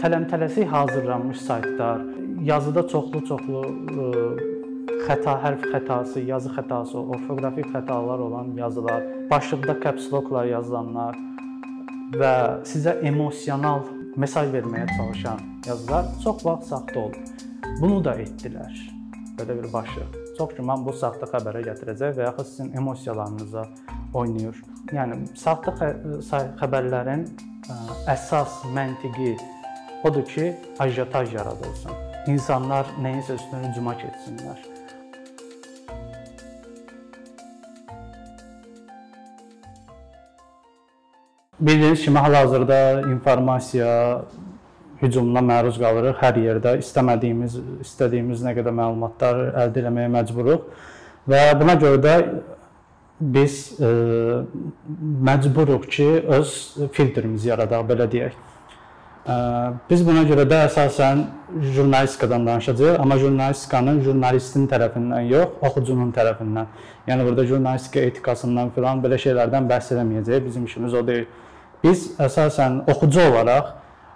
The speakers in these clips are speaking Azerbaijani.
tələm-tələsik hazırlanmış saytlar, yazıda çoxlu-çoxlu xəta, hərf xətası, yazı xətası, orfoqrafik xətalar olan yazılar, başlıqda caps lockla yazılanlar və sizə emosional mesaj verməyə çalışan yazılar çox vaxt saxta olur. Bunu da etdilər. Belə bir başlıq. Çox güman bu saxta xəbərə gətirəcək və yaxud sizin emosiyalarınıza oynayır. Yəni saxta xəbərlərin əsas məntiqi odur ki, ajotaj yaradılsın. İnsanlar nəyinsə üstünə hücuma keçsinlər. Bildiyiniz kimi hal-hazırda informasiya hücumuna məruz qalırıq hər yerdə. İstəmədiyimiz, istədiyimiz nə qədər məlumatlar əldə etməyə məcburuq və buna görə də biz e, məcburuq ki, öz filtrimizi yaradaq, belə deyək. Biz buna görə də əsasən jurnalistikadan danışacağıq, amma jurnalistikanın jurnalistin tərəfindən yox, oxucunun tərəfindən. Yəni burada jurnalistika etikasından filan belə şeylərdən bəhs eləməyəcəyik. Bizim işimiz o deyil. Biz əsasən oxucu olaraq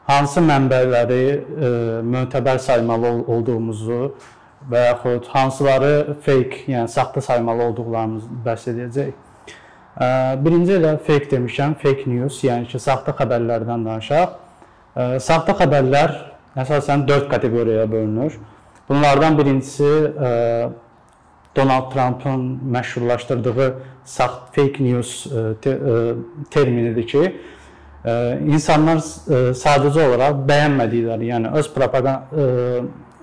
hansı mənbələri e, mötəbər saymalı olduğumuzu və yaxud hansıları fake, yəni saxta saymalı olduqlarımızı bəhs edəcəyik. Birinci elə fake demişəm, fake news, yəni ki, saxta xəbərlərdən danışaq. Saxta xəbərlər əsasən 4 kateqoriyaya bölünür. Bunlardan birincisi e, Donald Trump'ın məşhurlaşdırdığı saxt fake news e, te, e, terminidir ki, insanlar sadəcə olaraq bəyənmədikləri, yəni öz propaganda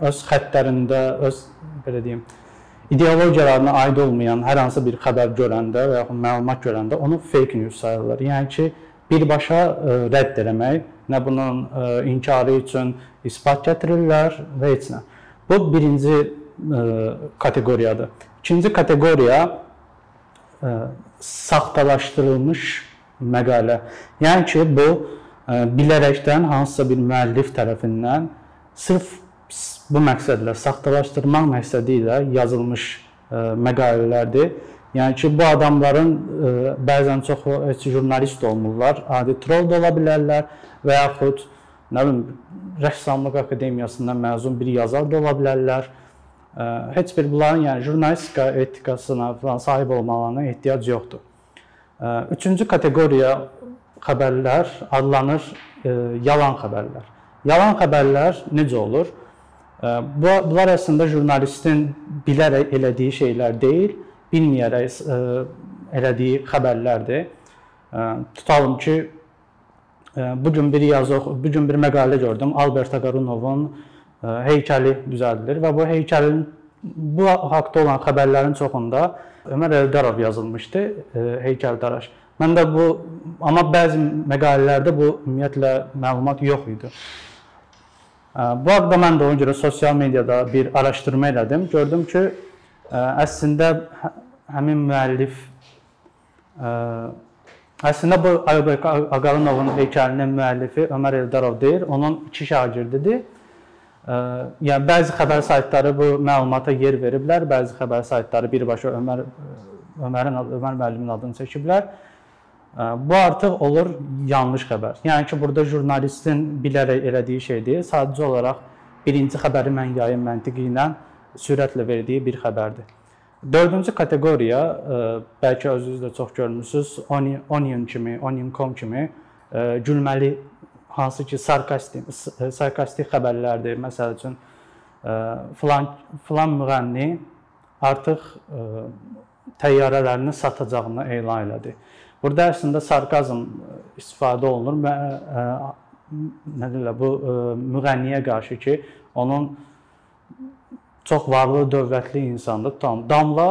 öz xəttlərində, öz belə deyim, ideologiyalarına aid olmayan hər hansı bir xəbər görəndə və yaxud məlumat görəndə onu fake news sayırlar. Yəni ki, birbaşa rədd eləmək, nə bunun inkarı üçün isbat gətirirlər və heç nə. Bu birinci kateqoriyadır. İkinci kateqoriya saxtalaşdırılmış məqalə. Yəni ki, bu bilərəkdən hansısa bir müəllif tərəfindən sırf bu məqsədlə saxtalaşdırmaq məqsədi ilə yazılmış məqalələrdir. Yəni ki, bu adamların bəzən çoxu heç jurnalist olmurlar, adi troll da ola bilərlər və yaxud nə bilim rəssamlıq akademiyasından məzun bir yazar da ola bilərlər. Heç bir bunların yəni jurnalistika etikasına falan sahib olmalarına ehtiyac yoxdur. Üçüncü kateqoriya xəbərlər adlanır yalan xəbərlər. Yalan xəbərlər necə olur? Bu bunlar əslində jurnalistin bilərək elədiyi şeylər deyil, bilməyərək elədiyi xəbərlərdir. Tutalım ki, bu gün bir yazı, bu gün bir məqalə gördüm. Albert Agarunovun heykəli düzəldilir və bu heykəlin bu haqqda olan xəbərlərin çoxunda Ömər Əldarov yazılmışdı, e, heykəltaraş. Mən də bu amma bəzi məqalələrdə bu ümumiyyətlə məlumat yox idi. E, bu haqqda mən də ona görə sosial mediada bir araşdırma elədim. Gördüm ki, e, əslində hə, həmin müəllif əslində bu Aybek Ağalınovun heykəlinin müəllifi Ömər Eldarov deyir. Onun iki şagirdidir. Yəni bəzi xəbər saytları bu məlumata yer veriblər, bəzi xəbər saytları birbaşa Ömər Ömərin Ömər müəllimin adını çəkiblər. Bu artıq olur yanlış xəbər. Yəni ki, burada jurnalistin bilərək elədiyi şey deyil, sadəcə olaraq birinci xəbəri mən yayım məntiqi ilə sürətlə verdiyi bir xəbərdir. Dördüncü kateqoriya, bəlkə özünüz də çox görmüsüz, Onion kimi, Onion.com kimi gülməli hansı ki sarkastik sarkastik xəbərlərdir. Məsəl üçün filan filan müğənni artıq təyyarələrini satacağını elan elədi. Burada əslində sarkazm istifadə olunur və nə deyirlər bu müğənniyə qarşı ki, onun çox varlı, dövlətli insandır. Tam damla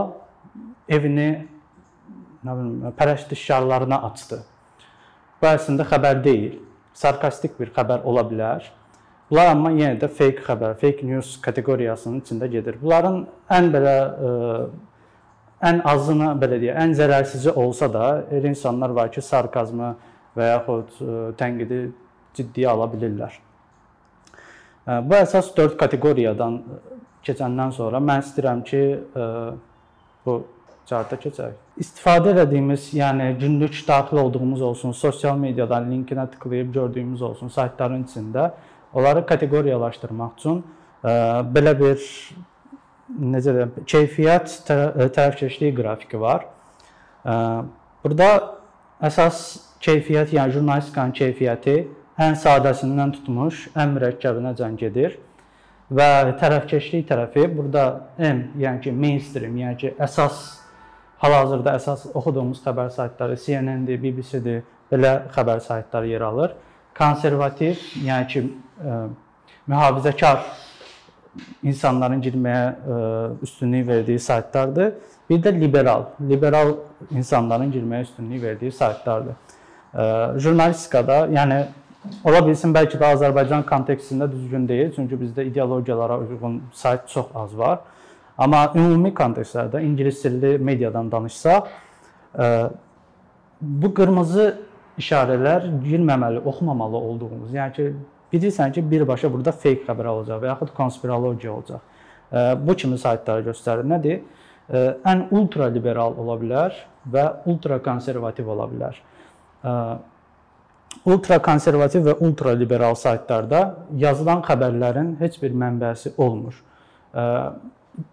evini nə bilim pərəstişkarlarına açdı. Bu əslində xəbər deyil sarkastik bir xəbər ola bilər. Bunlar amma yenə də fake xəbər, fake news kateqoriyasının içində gedir. Bunların ən belə e, ən azını belə deyə, ən zərərsizi olsa da, elə insanlar var ki, sarkazmı və yaxud e, tənqidi ciddiyə ala bilirlər. Bu əsas 4 kateqoriyadan keçəndən sonra mən istəyirəm ki, bu cəhətə keçək. İstifadə etdiyimiz, yəni günlük daxil olduğumuz olsun, sosial mediadan linkinə tıklayıb gördüyümüz olsun saytların içində onları kateqoriyalaşdırmaq üçün belə bir necə deyim, keyfiyyət tərəfkeşliyi qrafiki var. Burada əsas keyfiyyət, yəni jurnalistikanın keyfiyyəti ən sadəsindən tutmuş, ən mürəkkəbinəcən gedir və tərəfkeşlik tərəfi burada M, yəni ki, mainstream, yəni ki, əsas hal-hazırda əsas oxuduğumuz xəbər saytları CNN-dir, BBC-dir, belə xəbər saytları yer alır. Konservativ, yəni ki, ə, mühafizəkar insanların girməyə ə, üstünlük verdiyi saytlardır. Bir də liberal, liberal insanların girməyə üstünlük verdiyi saytlardır. Ə, jurnalistikada, yəni Ola bilsin bəlkə də Azərbaycan kontekstində düzgün deyil, çünki bizdə ideologiyalara uyğun sayt çox az var. Amma ümumi kontekstlərdə ingilis dilli mediadan danışsaq, e, bu qırmızı işarələr girməməli, oxumamalı olduğumuz. Yəni ki, bilirsən ki, birbaşa burada fake xəbər olacaq və yaxud konspirologiya olacaq. E, bu kimi saytları göstərir. Nədir? E, ən ultra liberal ola bilər və ultra konservativ ola bilər ultrakonservativ və ultraliberal saytlarda yazılan xəbərlərin heç bir mənbəsi olmur.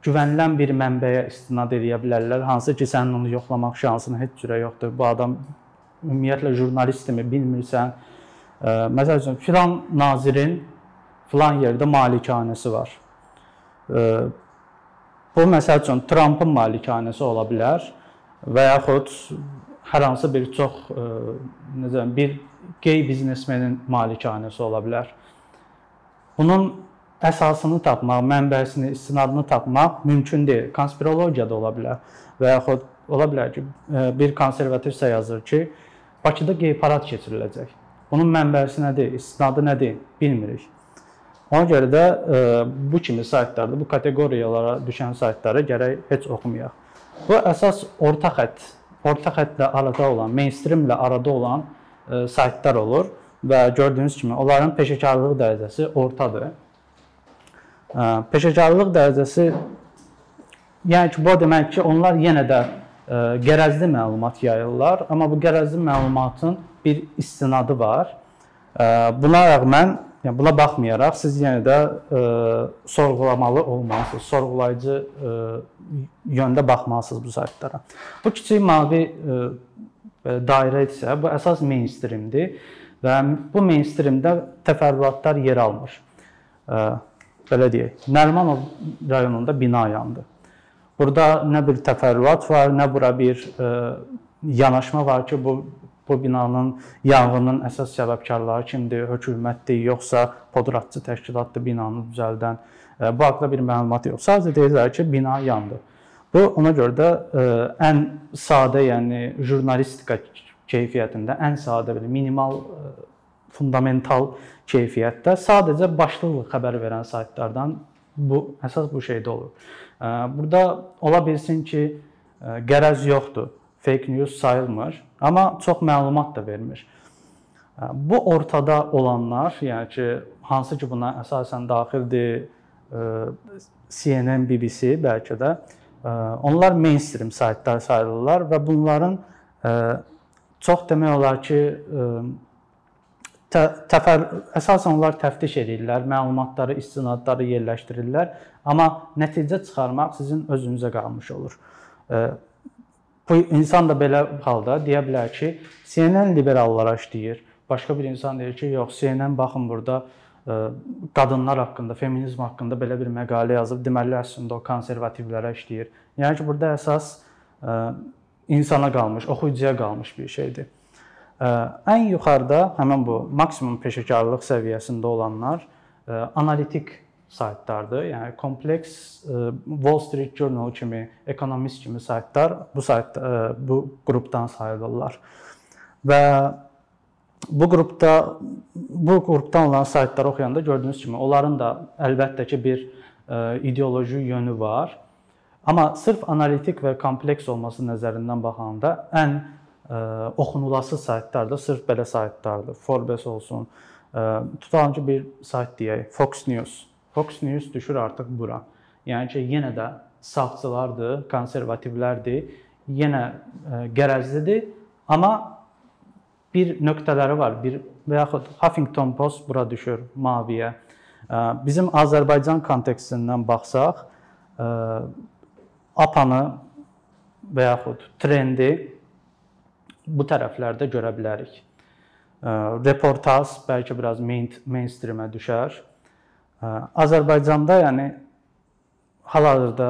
Güvənilən bir mənbəyə istinad edə bilərlər, hansı ki, sənin onu yoxlamaq şansın heç cürə yoxdur. Bu adam ümumiyyətlə jurnalistmi bilmirsən. Məsəl üçün filan nazirin filan yerdə malikanəsi var. Bu məsəl üçün Trumpın malikanəsi ola bilər və yaxud hər hansı bir çox necə bir qey biznesmenin malikanəsi ola bilər. Bunun əsasını tapmaq, mənbəsini, istinadını tapmaq mümkün deyil. Konspirologiya da ola bilər və yaxud ola bilər ki, e, bir konservativsə yazır ki, Bakıda qey parad keçiriləcək. Bunun mənbəsi nədir, istinadı nədir, bilmirik. Ona görə də e, bu kimi saytlarda, bu kateqoriyalara düşən saytları gərək heç oxumayaq. Bu əsas orta xətt, orta xəttlə arada olan, mainstreamlə arada olan saytlar olur və gördüyünüz kimi onların peşəkarlıq dərəcəsi ortadır. E, peşəkarlıq dərəcəsi yəni ki, bu demək ki, onlar yenə də e, qərəzli məlumat yayırlar, amma bu qərəzli məlumatın bir istinadı var. Buna rəğmən, yəni buna baxmayaraq siz yenə də ə, sorğulamalı olmalısınız. Sorğulayıcı ə, yöndə baxmalısınız bu saytlara. Bu kiçik mavi ə, dairə isə bu əsas mainstreamdir və bu mainstreamdə təfərrüatlar yer almır. Belə deyək, Nərimanov rayonunda bina yandı. Burada nə bir təfərrüat var, nə bura bir yanaşma var ki, bu bu binanın yanğının əsas səbəbkarları kimdir? Hökumətdir, yoxsa podratçı təşkilatdır binanı düzəldən? Bu haqqda bir məlumat yox. Sadəcə deyirlər ki, bina yandı. Bu ona görə də ə, e, ən sadə, yəni jurnalistika keyfiyyətində ən sadə belə minimal ə, e, fundamental keyfiyyətdə sadəcə başlıqla xəbər verən saytlardan bu əsas bu şeydə olur. Ə, e, burada ola bilsin ki, ə, qərəz yoxdur, fake news sayılmır, amma çox məlumat da vermir. Ə, bu ortada olanlar, yəni ki, hansı ki buna əsasən daxildir, ə, CNN, BBC bəlkə də Onlar mainstream saytlar sayılırlar və bunların çox demək olar ki, təfər əsasən onlar təftiş edirlər, məlumatları, istinadları yerləşdirirlər, amma nəticə çıxarmaq sizin özünüzə qalmış olur. Bu insan da belə halda deyə bilər ki, CNN liberallara işləyir. Başqa bir insan deyir ki, yox, CNN baxın burada qadınlar haqqında, feminizm haqqında belə bir məqalə yazıb, deməli əslində o konservativlərə işləyir. Yəni ki, burada əsas insana qalmış, oxuyucuya qalmış bir şeydir. Ən yuxarıda həmin bu maksimum peşəkarlıq səviyyəsində olanlar analitik saytlardır. Yəni kompleks Wall Street Journal kimi, Economist kimi saytlar bu sayt bu qrupdan sayılırlar. Və bu qrupda bu qrupdan olan saytları oxuyanda gördüyünüz kimi onların da əlbəttə ki bir e, ideoloji yönü var. Amma sırf analitik və kompleks olması nəzərindən baxanda ən e, oxunulası saytlar da sırf belə saytlardır. Forbes olsun, e, tutalım ki bir sayt deyək, Fox News. Fox News düşür artıq bura. Yəni ki, yenə də sağçılardır, konservativlərdir, yenə ə, qərəzlidir, amma bir nöqtələri var. Bir və yaxud Huffington Post bura düşür maviyə. Bizim Azərbaycan kontekstindən baxsaq, APA-nı və yaxud trendi bu tərəflərdə görə bilərik. Reportaj bəlkə biraz main mainstreamə düşər. Azərbaycanda yəni hal-hazırda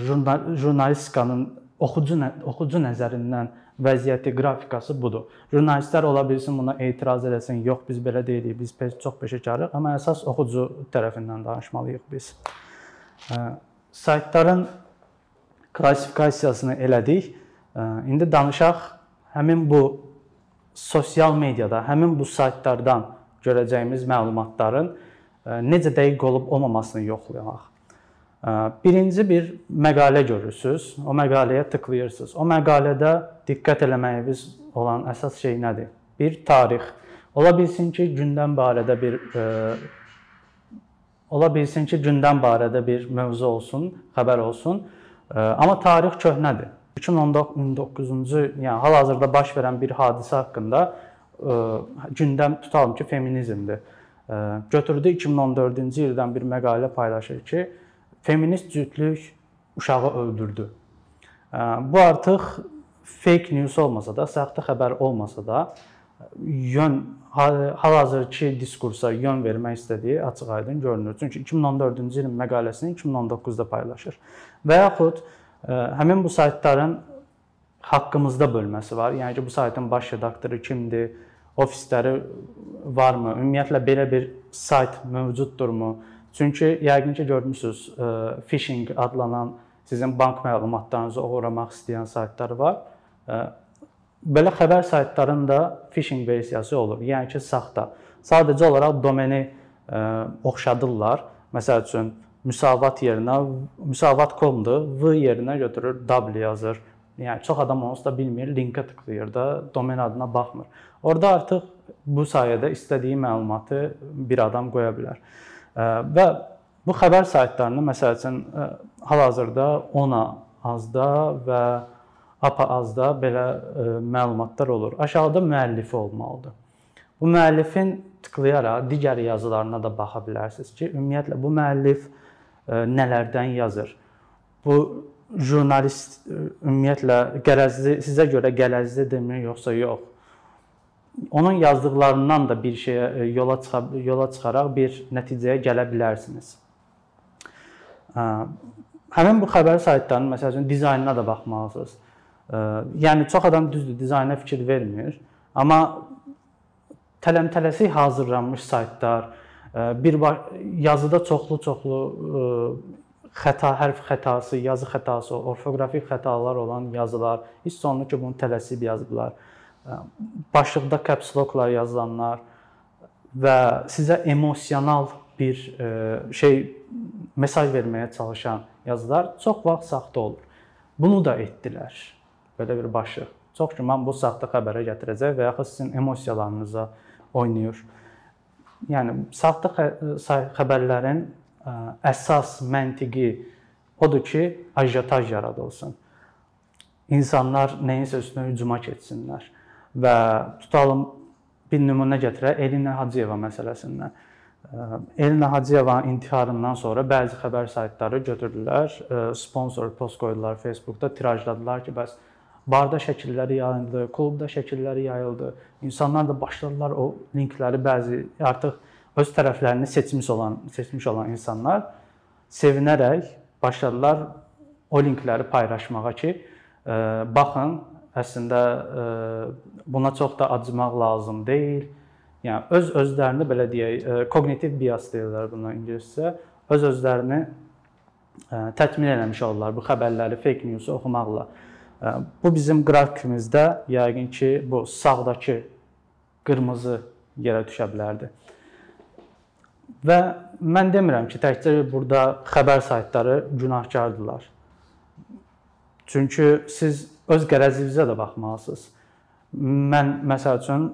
jurnal jurnalistikanın oxucu oxucu nəzərindən vəziyyəti, qrafikası budur. Jurnalistlər ola bilsin buna etiraz eləsin, yox biz belə deyilik, biz çox peşəkarıq, amma əsas oxucu tərəfindən danışmalıyıq biz. Saytların klassifikasiyasını elədik. İndi danışaq həmin bu sosial mediada, həmin bu saytlardan görəcəyimiz məlumatların necə dəqiq olub olmamasını yoxlayaq. Birinci bir məqalə görürsüz, o məqaləyə tıklayırsınız. O məqalədə diqqət eləməyiniz olan əsas şey nədir? Bir tarix. Ola bilsin ki, gündəm barədə bir e, ola bilsin ki, gündəm barədə bir mövzu olsun, xəbər olsun. E, amma tarix köhnədir. 2019-cu, yəni hal-hazırda baş verən bir hadisə haqqında e, gündəm tutalım ki, feminizmdir. Götürdü 2014-cü ildən bir məqalə paylaşır ki, feminist cütlük uşağı öldürdü. Bu artıq fake news olmasa da, saxta xəbər olmasa da yön hal-hazırki diskursa yön vermək istədiyi açıq-aydın görünür. Çünki 2014-cü ilin məqaləsini 2019-da paylaşır. Və yaxud həmin bu saytların haqqımızda bölməsi var. Yəni ki, bu saytın baş redaktoru kimdir, ofisləri varmı, ümumiyyətlə belə bir sayt mövcuddurmu? Çünki yəqin ki görmüsüz, e, phishing adlanan sizin bank məlumatlarınızı oğurlamaq istəyən saytlar var. E, belə xəbər saytlarının da phishing versiyası olur. Yəni ki, saxta. Sadəcə olaraq domeni e, oxşadırlar. Məsəl üçün müsavat yerinə müsavat.com-dur, v yerinə götürür w yazır. Yəni çox adam onsuz da bilmir, linkə tıklayır da, domen adına baxmır. Orda artıq bu sayədə istədiyi məlumatı bir adam qoya bilər. Və bu xəbər saytlarında məsəl üçün hal-hazırda ONA azda və APA azda belə məlumatlar olur. Aşağıda müəllifi olmalıdır. Bu müəllifin tıklayaraq digər yazılarına da baxa bilərsiniz ki, ümumiyyətlə bu müəllif nələrdən yazır. Bu jurnalist ümumiyyətlə qərəzli sizə görə qərəzlidirmi yoxsa yox? Onun yazdıqlarından da bir şeyə e, yola çıxa yola çıxaraq bir nəticəyə gələ bilərsiniz. Həmin bu xəbər saytlarının məsəl üçün dizaynına da baxmalısınız. Yəni çox adam düzdür, dizayna fikir vermir, amma tələm-tələsik hazırlanmış saytlar, bir yazıda çoxlu-çoxlu xəta, hərf xətası, yazı xətası, orfoqrafik xətalar olan yazılar, heç sonlu ki, bunu tələsib yazıblar başlıqda caps lockla yazılanlar və sizə emosional bir şey mesaj verməyə çalışan yazılar çox vaxt saxta olur. Bunu da etdilər. Belə bir başlıq. Çox güman bu saxta xəbərə gətirəcək və yaxud sizin emosiyalarınıza oynayır. Yəni saxta xəbərlərin əsas məntiqi odur ki, ajotaj yaradılsın. İnsanlar nəyinsə üstünə hücuma keçsinlər və tutalım bir nümunə gətirək Elinə Hacıyeva məsələsindən. Elinə Hacıyevanın intiharından sonra bəzi xəbər saytları götürdülər, sponsor post qoydular Facebookda, tirajladılar ki, bəs barda şəkilləri yayıldı, klubda şəkilləri yayıldı. İnsanlar da başladılar o linkləri bəzi artıq öz tərəflərini seçmiş olan, seçmiş olan insanlar sevinərək başladılar o linkləri paylaşmağa ki, baxın əslində e, buna çox da acımaq lazım deyil. Yəni öz özlərini belə deyək, e, bias deyirlər buna ingiliscə. Öz özlərini e, tətmin eləmiş olurlar bu xəbərləri, fake news-u oxumaqla. Bu bizim qrafikimizdə yəqin ki, bu sağdakı qırmızı yerə düşə bilərdi. Və mən demirəm ki, təkcə burada xəbər saytları günahkardırlar. Çünki siz öz qərəzinizə də baxmalısınız. Mən məsəl üçün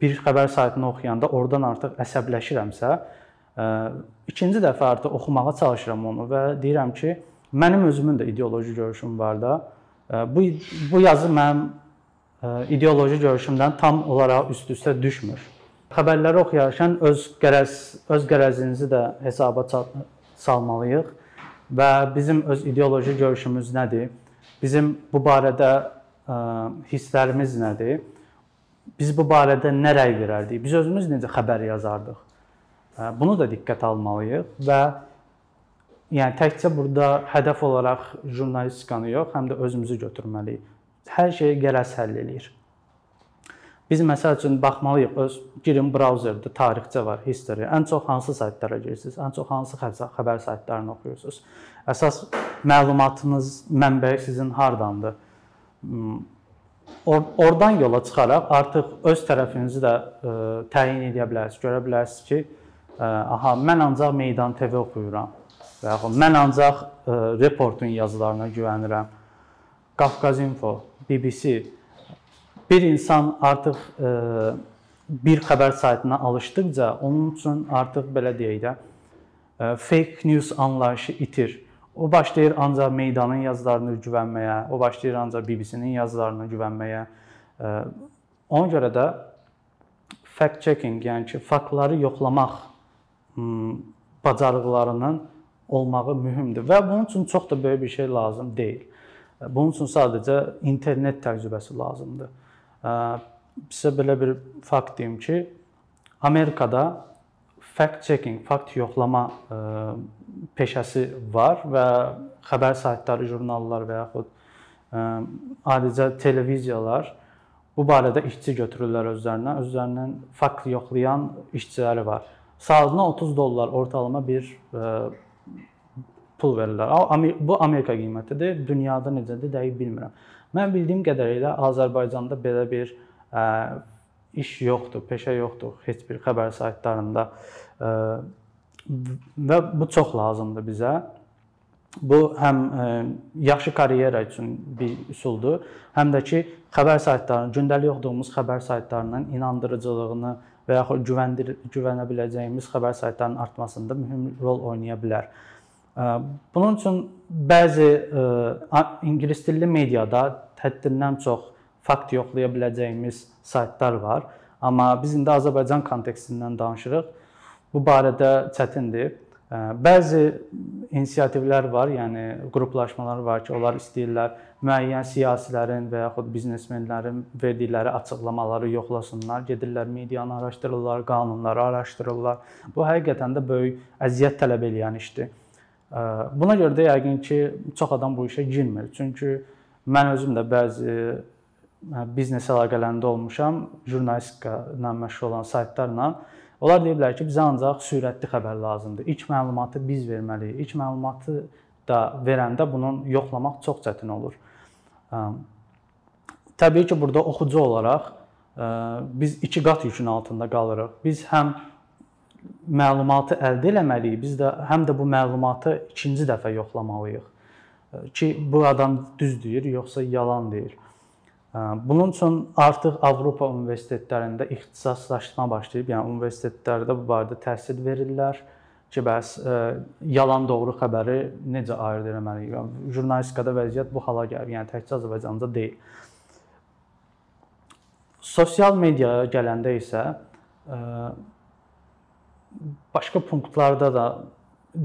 bir xəbər saytını oxuyanda oradan artıq əsəbləşirəmsə, ikinci dəfə artıq oxumağa çalışıram onu və deyirəm ki, mənim özümün də ideoloji görüşüm var da. Bu bu yazı mənim ideoloji görüşümdən tam olaraq üst-üstə düşmür. Xəbərləri oxuyarkən öz qərəz öz qərəzinizi də hesaba salmalıyıq və bizim öz ideoloji görüşümüz nədir? Bizim bu barədə ə, hisslərimiz nədir? Biz bu barədə nə rəy verərdik? Biz özümüz necə xəbər yazardıq? Bunu da diqqətə almalıyıq və yəni təkcə burada hədəf olaraq jurnalistikanı yox, həm də özümüzü götürməliyik. Hər şeyi qərəz həll eləyir. Biz məsəl üçün baxmalıyıq, öz girin brauzerdə tarixçə var, history. Ən çox hansı saytlara girirsiniz? Ən çox hansı xəbər saytlarını oxuyursunuz? Əsas məlumatınız, mənbəyi sizin hardandır? Hmm, Or oradan yola çıxaraq artıq öz tərəfinizi də ə, e, təyin edə bilərsiniz. Görə bilərsiniz ki, ə, e, aha, mən ancaq Meydan TV oxuyuram və yaxud mən ancaq ə, e, reportun yazılarına güvənirəm. Qafqaz Info, BBC bir insan artıq ə, bir xəbər saytına alışdıqca onun üçün artıq belə deyək də fake news anlayışı itir O başlayır ancaq meydanın yazılarına güvənməyə, o başlayır ancaq BBC-nin yazılarına güvənməyə. Ona görə də fact checking, yəni ki, faktları yoxlamaq bacarıqlarının olmağı mühümdür və bunun üçün çox da böyük bir şey lazım deyil. Bunun üçün sadəcə internet təcrübəsi lazımdır. Sizə belə bir fakt deyim ki, Amerikada fact checking, fakt yoxlama ə, e, peşəsi var və xəbər saytları, jurnallar və yaxud ə, e, adicə televiziyalar bu barədə işçi götürürlər özlərinə. Özlərindən fakt yoxlayan işçiləri var. Saatına 30 dollar ortalama bir ə, e, pul verirlər. Bu Amerika qiymətidir. Dünyada necədir dəqiq bilmirəm. Mən bildiyim qədərilə Azərbaycanda belə bir ə, iş yoxdur, peşə yoxdur heç bir xəbər saytlarında və bu çox lazımdır bizə. Bu həm yaxşı karyera üçün bir üsuldur, həm də ki, xəbər saytlarının, gündəlik oxuduğumuz xəbər saytlarının inandırıcılığını və yaxud güvəndir güvənə biləcəyimiz xəbər saytlarının artmasında mühüm rol oynaya bilər. Bunun üçün bəzi ingilis dilli mediada həddindən çox fakt yoxlaya biləcəyimiz saytlar var. Amma biz indi Azərbaycan kontekstindən danışırıq bu barədə çətindir. Bəzi inisiativlər var, yəni qruplaşmalar var ki, onlar istəyirlər müəyyən siyasilərin və yaxud biznesmenlərin verdikləri açıqlamaları yoxlasınlar, gedirlər medianı araşdırırlar, qanunları araşdırırlar. Bu həqiqətən də böyük əziyyət tələb edən işdir. Buna görə də yəqin ki, çox adam bu işə girmir. Çünki mən özüm də bəzi biznes əlaqələrində olmuşam, jurnalistika ilə məşğul olan saytlarla Onlar deyiblər ki, bizə ancaq sürətli xəbər lazımdır. İlk məlumatı biz verməliyik. İlk məlumatı da verəndə bunun yoxlamaq çox çətin olur. Təbii ki, burada oxucu olaraq biz iki qat yükün altında qalırıq. Biz həm məlumatı əldə etməliyik, biz də həm də bu məlumatı ikinci dəfə yoxlamalıyıq ki, bu adam düz deyir, yoxsa yalan deyir. Bunun üçün artıq Avropa universitetlərində ixtisaslaşma başlayıb, yəni universitetlərdə bu barədə təhsil verirlər ki, bəs ə, yalan doğru xəbəri necə ayırd etməliyik? Yəni, jurnalistikada vəziyyət bu hala gəlib, yəni təkcə Azərbaycanda deyil. Sosial mediaya gələndə isə ə, başqa punktlarda da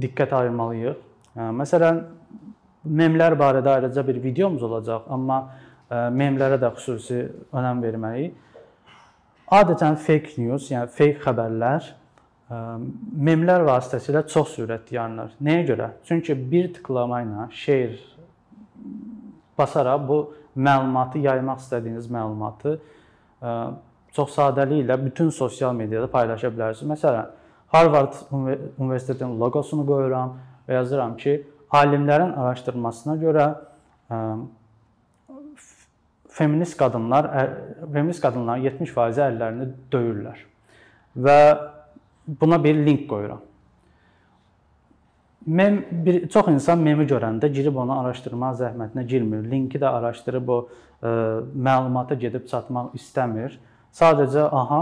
diqqət ayırmalıyıq. Məsələn, memlər barədə ayrıca bir videomuz olacaq, amma memlərə də xüsusi önəm verməliyik. Adətən fake news, yəni fake xəbərlər memlər vasitəsilə çox sürətli yayılır. Nəyə görə? Çünki bir tıklama ilə share basaraq bu məlumatı yaymaq istədiyiniz məlumatı çox sadəliklə bütün sosial mediada paylaşa bilərsiniz. Məsələn, Harvard Universitetinin loqosunu qoyuram və yazıram ki, alimlərin araşdırmasına görə feminist qadınlar feminist qadınların 70% əllərini döyürlər. Və buna bir link qoyuram. Mem bir çox insan memi görəndə girib onu araşdırma zəhmətinə girmir. Linki də araşdırıb o ə, məlumata gedib çatmaq istəmir. Sadəcə aha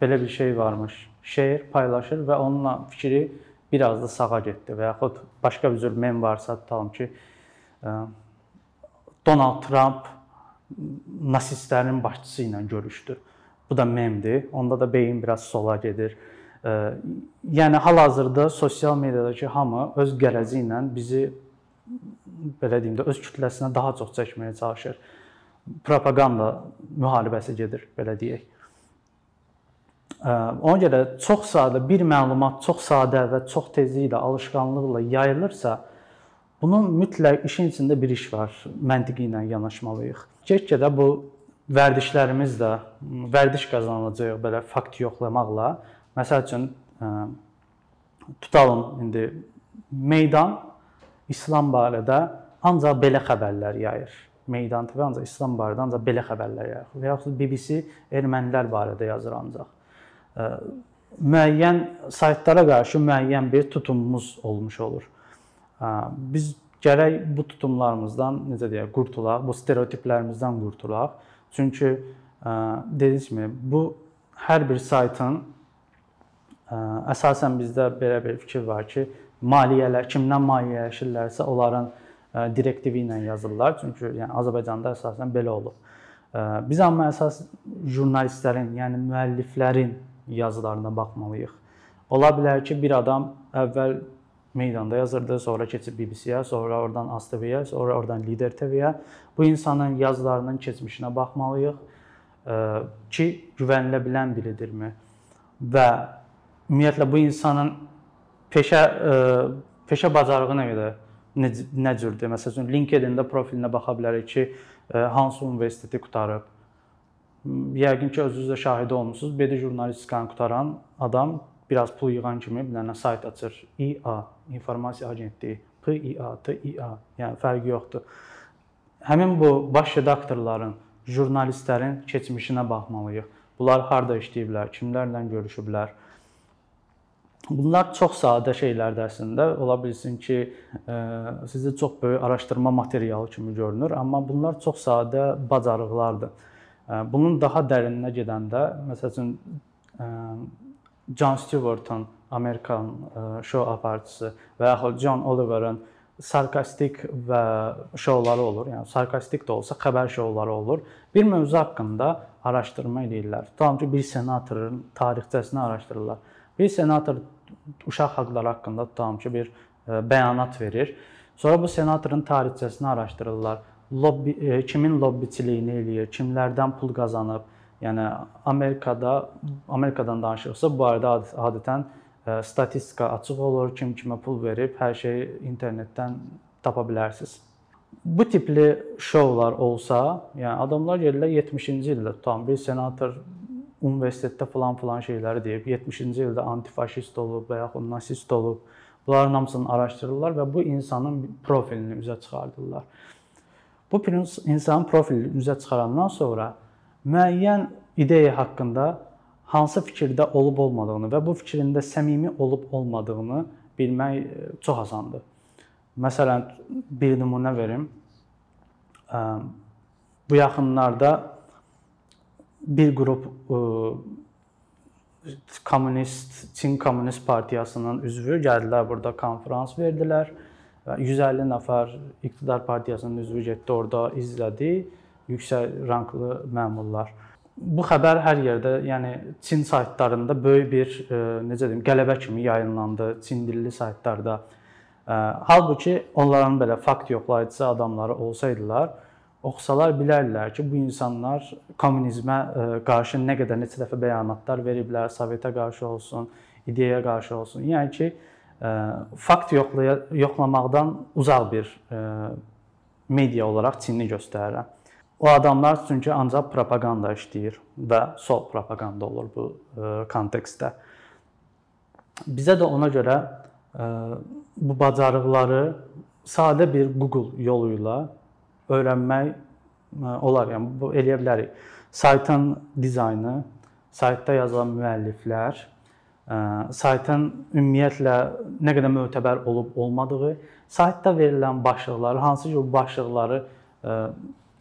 belə bir şey varmış. Şeir paylaşır və onunla fikri biraz da sağa getdi və yaxud başqa bir cür mem varsa tutalım ki, ə, Donald Trump nasistlərin başçısı ilə görüşdü. Bu da memdir. Onda da beyin biraz sola gedir. Yəni hal-hazırda sosial mediadakı hamı öz qərəzi ilə bizi belə deyim də öz kütləsinə daha çox çəkməyə çalışır. Propaganda müharibəsi gedir, belə deyək. Ona görə çox sadə bir məlumat çox sadə və çox tezliklə, alışqanlıqla yayılırsa, bunun mütləq işin içində bir iş var. Məntiqi ilə yanaşmalıyıq. Get-gedə bu vərdişlərimiz də vərdiş qazanılacaq belə fakt yoxlamaqla. Məsəl üçün tutalım indi meydan İslam barədə ancaq belə xəbərlər yayır. Meydan TV ancaq İslam barədə ancaq belə xəbərlər yayır. Və yaxud BBC ermənilər barədə yazır ancaq. Müəyyən saytlara qarşı müəyyən bir tutumumuz olmuş olur. Biz gərək bu tutumlarımızdan necə deyək, qurtulaq, bu stereotiplərimizdən qurtulaq. Çünki dediyim kimi bu hər bir saytın əsasən bizdə belə bir fikir var ki, maliyyələr kimdən maliyyələşirlərsə onların direktivi ilə yazırlar. Çünki yəni Azərbaycanda əsasən belə olub. Biz amma əsas jurnalistlərin, yəni müəlliflərin yazılarına baxmalıyıq. Ola bilər ki, bir adam əvvəl meydanda yazırdı, sonra keçib BBC-yə, sonra oradan ASTV-yə, sonra oradan Lider TV-yə. Bu insanın yazılarının keçmişinə baxmalıyıq ki, güvənilə bilən biridirmi? Və ümumiyyətlə bu insanın peşə peşə bacarığı nə qədər nə, cürdür? Məsələn, LinkedIn-də profilinə baxa bilərik ki, hansı universiteti qutarıb. Yəqin ki, özünüz də şahid olmusunuz. BD jurnalistikanı qutaran adam biraz pul yığan kimi bir dənə sayt açır. IA, informasiya agentliyi, PIA, TIA, yəni fərqi yoxdur. Həmin bu baş redaktorların, jurnalistlərin keçmişinə baxmalıyıq. Bunlar harda işləyiblər, kimlərlə görüşüblər. Bunlar çox sadə şeylərdir əslində. Ola bilsin ki, sizə çox böyük araşdırma materialı kimi görünür, amma bunlar çox sadə bacarıqlardır. Bunun daha dərininə gedəndə, məsələn, John Stewartın Amerikan şou aparıcısı və yaxud John Oliver'ın sarkastik və şouları olur. Yəni sarkastik də olsa xəbər şouları olur. Bir mövzu haqqında araşdırma edirlər. Tutalım ki, bir senatorun tarixçəsini araşdırırlar. Bir senator uşaq haqqları haqqında tutalım ki, bir bəyanat verir. Sonra bu senatorun tarixçəsini araşdırırlar. Lobbi kimin lobbiçiliyini eləyir, kimlərdən pul qazanıb, Yəni Amerikada Amerikadan danışırıqsa, bu barədə adətən e, statistika açıq olur, kim kimə pul verib, hər şeyi internetdən tapa bilərsiniz. Bu tipli şoular olsa, yəni adamlar gəlirlər 70-ci ildə tutan bir senator universitetdə falan filan şeyləri deyib, 70-ci ildə antifaşist olub və yaxud nasist olub. Bunların hamısını araşdırırlar və bu insanın profilini üzə çıxardırlar. Bu insanın profilini üzə çıxarandan sonra müəyyən ideya haqqında hansı fikirdə olub-olmadığını və bu fikrində səmimi olub-olmadığını bilmək e, çox asandır. Məsələn, bir nümunə verim. Bu yaxınlarda bir qrup e, kommunist, Çin Kommunist Partiyasının üzvü gəldilər burada konfrans verdilər. 150 nəfər iqtidar partiyasının üzvü getdi orada izlədi yüksək ranqlı məmurlar. Bu xəbər hər yerdə, yəni Çin saytlarında böyük bir e, necə deyim, qələbə kimi yayınlandı Çin dilli saytlarda. E, halbuki onların belə fakt yoxlayıcısı adamları olsaydılar, oxusalar bilərlər ki, bu insanlar kommunizmə e, qarşı nə qədər neçə dəfə bəyanatlar veriblər, Sovetə qarşı olsun, ideyaya qarşı olsun. Yəni ki, fakt yoxlaya yoxlamaqdan uzaq bir media olaraq Çinni göstərirəm. O adamlar çünki ancaq propaganda işləyir və sol propaganda olur bu e, kontekstdə. Bizə də ona görə e, bu bacarıqları sadə bir Google yolu ilə öyrənmək e, olar. Yəni bu eləyə bilərik. Saytın dizaynı, saytda yazılan müəlliflər, saytın ümumiyyətlə nə qədər mötəbər olub olmadığı, saytda verilən başlıqları, hansı ki bu başlıqları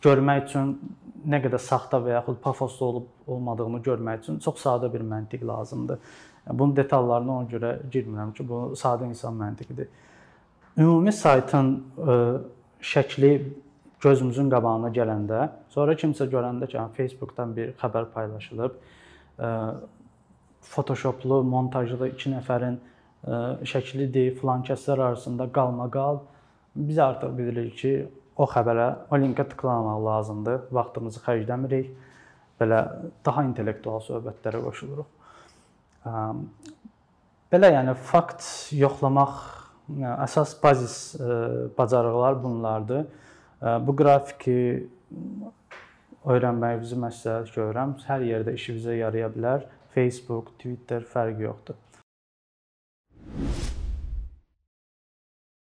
görmək üçün nə qədər saxta və yaxud pafoslu olub olmadığını görmək üçün çox sadə bir məntiq lazımdır. Bunun detallarına ona görə girmirəm ki, bu sadə insan məntiqidir. Ümumi saytın ə, e, şəkli gözümüzün qabağına gələndə, sonra kimsə görəndə ki, Facebook-dan bir xəbər paylaşılıb, Photoshoplu, montajlı 2 nəfərin şəklidir, filan kəslər arasında qalmaqal biz artıq bilirik ki, o xəbərə, o linkə tıklamamaq lazımdır. Vaxtımızı xərcləmirik. Belə daha intellektual söhbətlərə qoşuluruq. Belə yəni fakt yoxlamaq əsas bazis bacarıqlar bunlardır. Bu qrafiki öyrənməyinizi məsləhət görürəm. Hər yerdə işinizə yaraya bilər. Facebook, Twitter fərqi yoxdur.